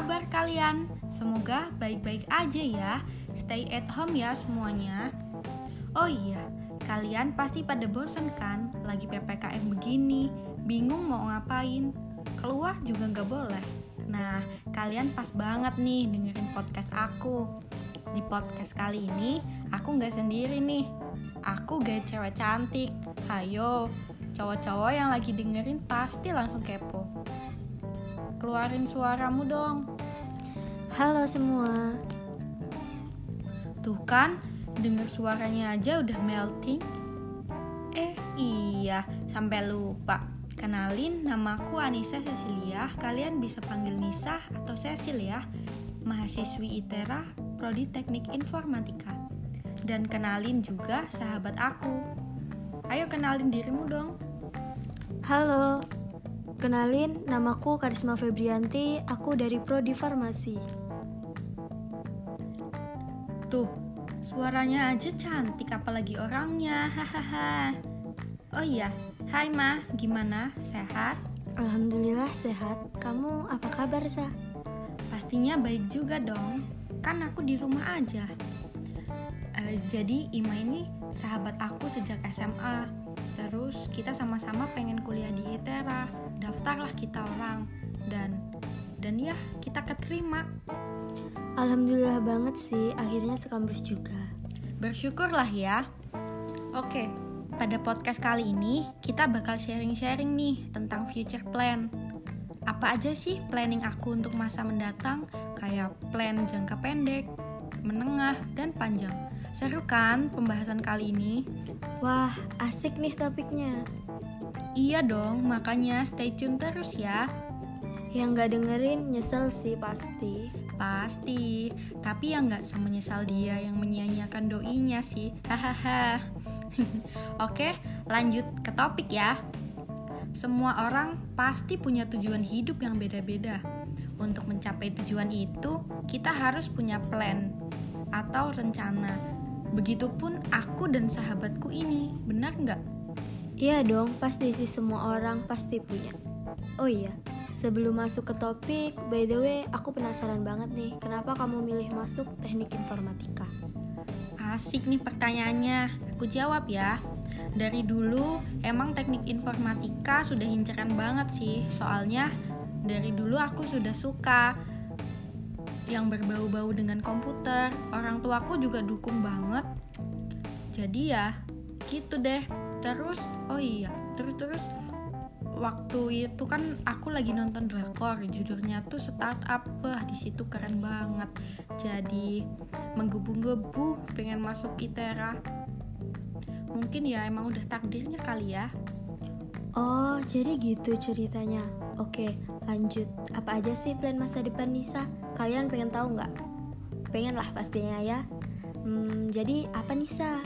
kabar kalian? Semoga baik-baik aja ya. Stay at home ya semuanya. Oh iya, kalian pasti pada bosen kan? Lagi PPKM begini, bingung mau ngapain? Keluar juga nggak boleh. Nah, kalian pas banget nih dengerin podcast aku. Di podcast kali ini, aku nggak sendiri nih. Aku gak cewek cantik. Hayo, cowok-cowok yang lagi dengerin pasti langsung kepo. Keluarin suaramu dong. Halo semua. Tuh kan, denger suaranya aja udah melting. Eh, iya, sampai lupa. Kenalin, namaku Anissa Cecilia. Kalian bisa panggil Nisa atau Cecil ya. Mahasiswi ITERA, Prodi Teknik Informatika. Dan kenalin juga sahabat aku. Ayo kenalin dirimu dong. Halo. Kenalin, namaku Karisma Febrianti, aku dari Prodi Farmasi. Tuh, suaranya aja cantik apalagi orangnya. Hahaha. Oh iya, hai Ma, gimana? Sehat? Alhamdulillah sehat. Kamu apa kabar, Sa? Pastinya baik juga dong. Kan aku di rumah aja. Eh, jadi Ima ini sahabat aku sejak SMA. Terus kita sama-sama pengen kuliah di ITERA. Daftarlah kita orang. Dan dan ya, kita keterima. Alhamdulillah banget sih, akhirnya sekampus juga. Bersyukurlah ya. Oke, pada podcast kali ini kita bakal sharing-sharing nih tentang future plan. Apa aja sih planning aku untuk masa mendatang? Kayak plan jangka pendek, menengah, dan panjang. Seru kan pembahasan kali ini? Wah, asik nih topiknya. Iya dong, makanya stay tune terus ya. Yang gak dengerin nyesel sih pasti. Pasti, tapi yang nggak semenyesal dia yang menyia-nyiakan doinya sih. Hahaha. Oke, lanjut ke topik ya. Semua orang pasti punya tujuan hidup yang beda-beda. Untuk mencapai tujuan itu, kita harus punya plan atau rencana. Begitupun aku dan sahabatku ini, benar nggak? Iya dong, pasti sih semua orang pasti punya. Oh iya, sebelum masuk ke topik, by the way, aku penasaran banget nih, kenapa kamu milih masuk teknik informatika? Asik nih pertanyaannya, aku jawab ya. Dari dulu emang teknik informatika sudah inceran banget sih, soalnya dari dulu aku sudah suka yang berbau-bau dengan komputer. Orang tuaku juga dukung banget. Jadi ya, gitu deh. Terus, oh iya, terus-terus waktu itu kan aku lagi nonton drakor judulnya tuh startup wah di situ keren banget jadi menggebu-gebu pengen masuk ITERA mungkin ya emang udah takdirnya kali ya Oh, jadi gitu ceritanya. Oke, lanjut. Apa aja sih plan masa depan Nisa? Kalian pengen tahu nggak? Pengen lah pastinya ya. Hmm, jadi apa Nisa?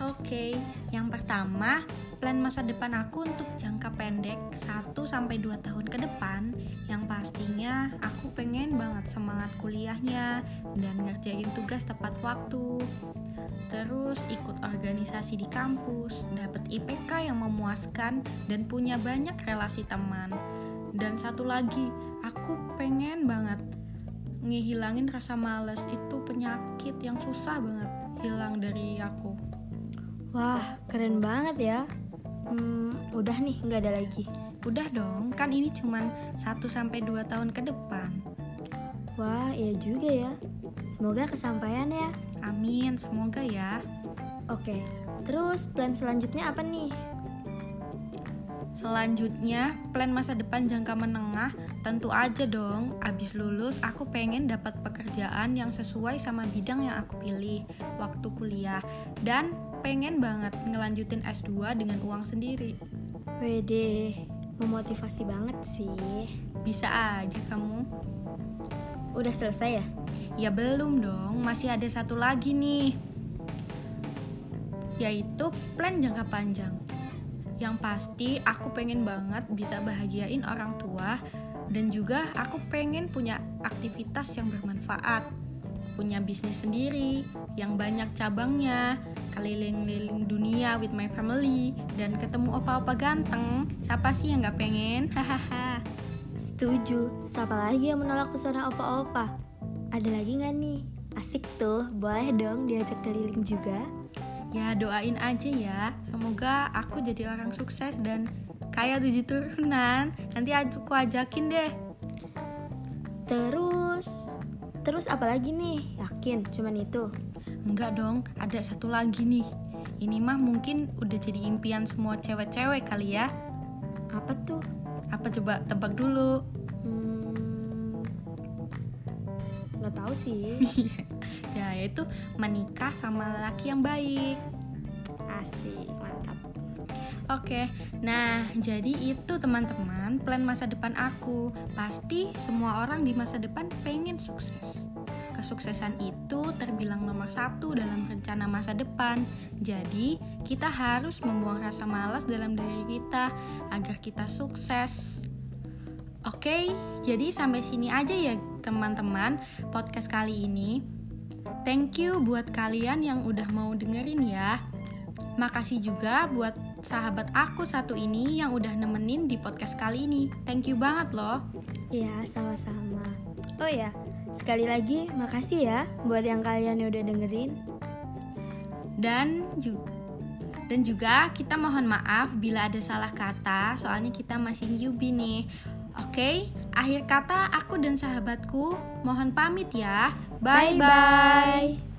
Oke, yang pertama, plan masa depan aku untuk jangka pendek 1 sampai 2 tahun ke depan yang pastinya aku pengen banget semangat kuliahnya dan ngerjain tugas tepat waktu. Terus ikut organisasi di kampus, dapat IPK yang memuaskan dan punya banyak relasi teman. Dan satu lagi, aku pengen banget ngehilangin rasa males itu penyakit yang susah banget hilang dari aku. Wah, keren banget ya. Hmm, udah nih, nggak ada lagi. Udah dong, kan ini cuman 1 sampai 2 tahun ke depan. Wah, iya juga ya. Semoga kesampaian ya. Amin, semoga ya. Oke, terus plan selanjutnya apa nih? Selanjutnya, plan masa depan jangka menengah tentu aja dong. Abis lulus, aku pengen dapat pekerjaan yang sesuai sama bidang yang aku pilih waktu kuliah dan pengen banget ngelanjutin S2 dengan uang sendiri. Wede, memotivasi banget sih. Bisa aja kamu. Udah selesai ya? Ya belum dong, masih ada satu lagi nih. Yaitu plan jangka panjang. Yang pasti aku pengen banget bisa bahagiain orang tua dan juga aku pengen punya aktivitas yang bermanfaat. Punya bisnis sendiri yang banyak cabangnya, keliling-liling dunia with my family dan ketemu opa-opa ganteng. Siapa sih yang gak pengen? Hahaha. Setuju, siapa lagi yang menolak pesona opa-opa? Ada lagi nggak nih? Asik tuh, boleh dong diajak keliling juga. Ya doain aja ya, semoga aku jadi orang sukses dan kaya tujuh turunan. Nanti aku ajakin deh. Terus, terus apa lagi nih? Yakin cuman itu? Enggak dong, ada satu lagi nih. Ini mah mungkin udah jadi impian semua cewek-cewek kali ya. Apa tuh? Apa coba tebak dulu? Hmm, nggak tahu sih. ya itu menikah sama laki yang baik. Asik, mantap. Oke, nah jadi itu teman-teman plan masa depan aku. Pasti semua orang di masa depan pengen sukses. Kesuksesan itu terbilang nomor satu dalam rencana masa depan. Jadi kita harus membuang rasa malas dalam diri kita agar kita sukses. Oke, jadi sampai sini aja ya teman-teman podcast kali ini. Thank you buat kalian yang udah mau dengerin ya. Makasih juga buat sahabat aku satu ini yang udah nemenin di podcast kali ini. Thank you banget loh. Ya, sama-sama. Oh ya, sekali lagi makasih ya buat yang kalian yang udah dengerin. Dan juga dan juga kita mohon maaf bila ada salah kata, soalnya kita masih newbie nih. Oke, akhir kata aku dan sahabatku mohon pamit ya. Bye bye.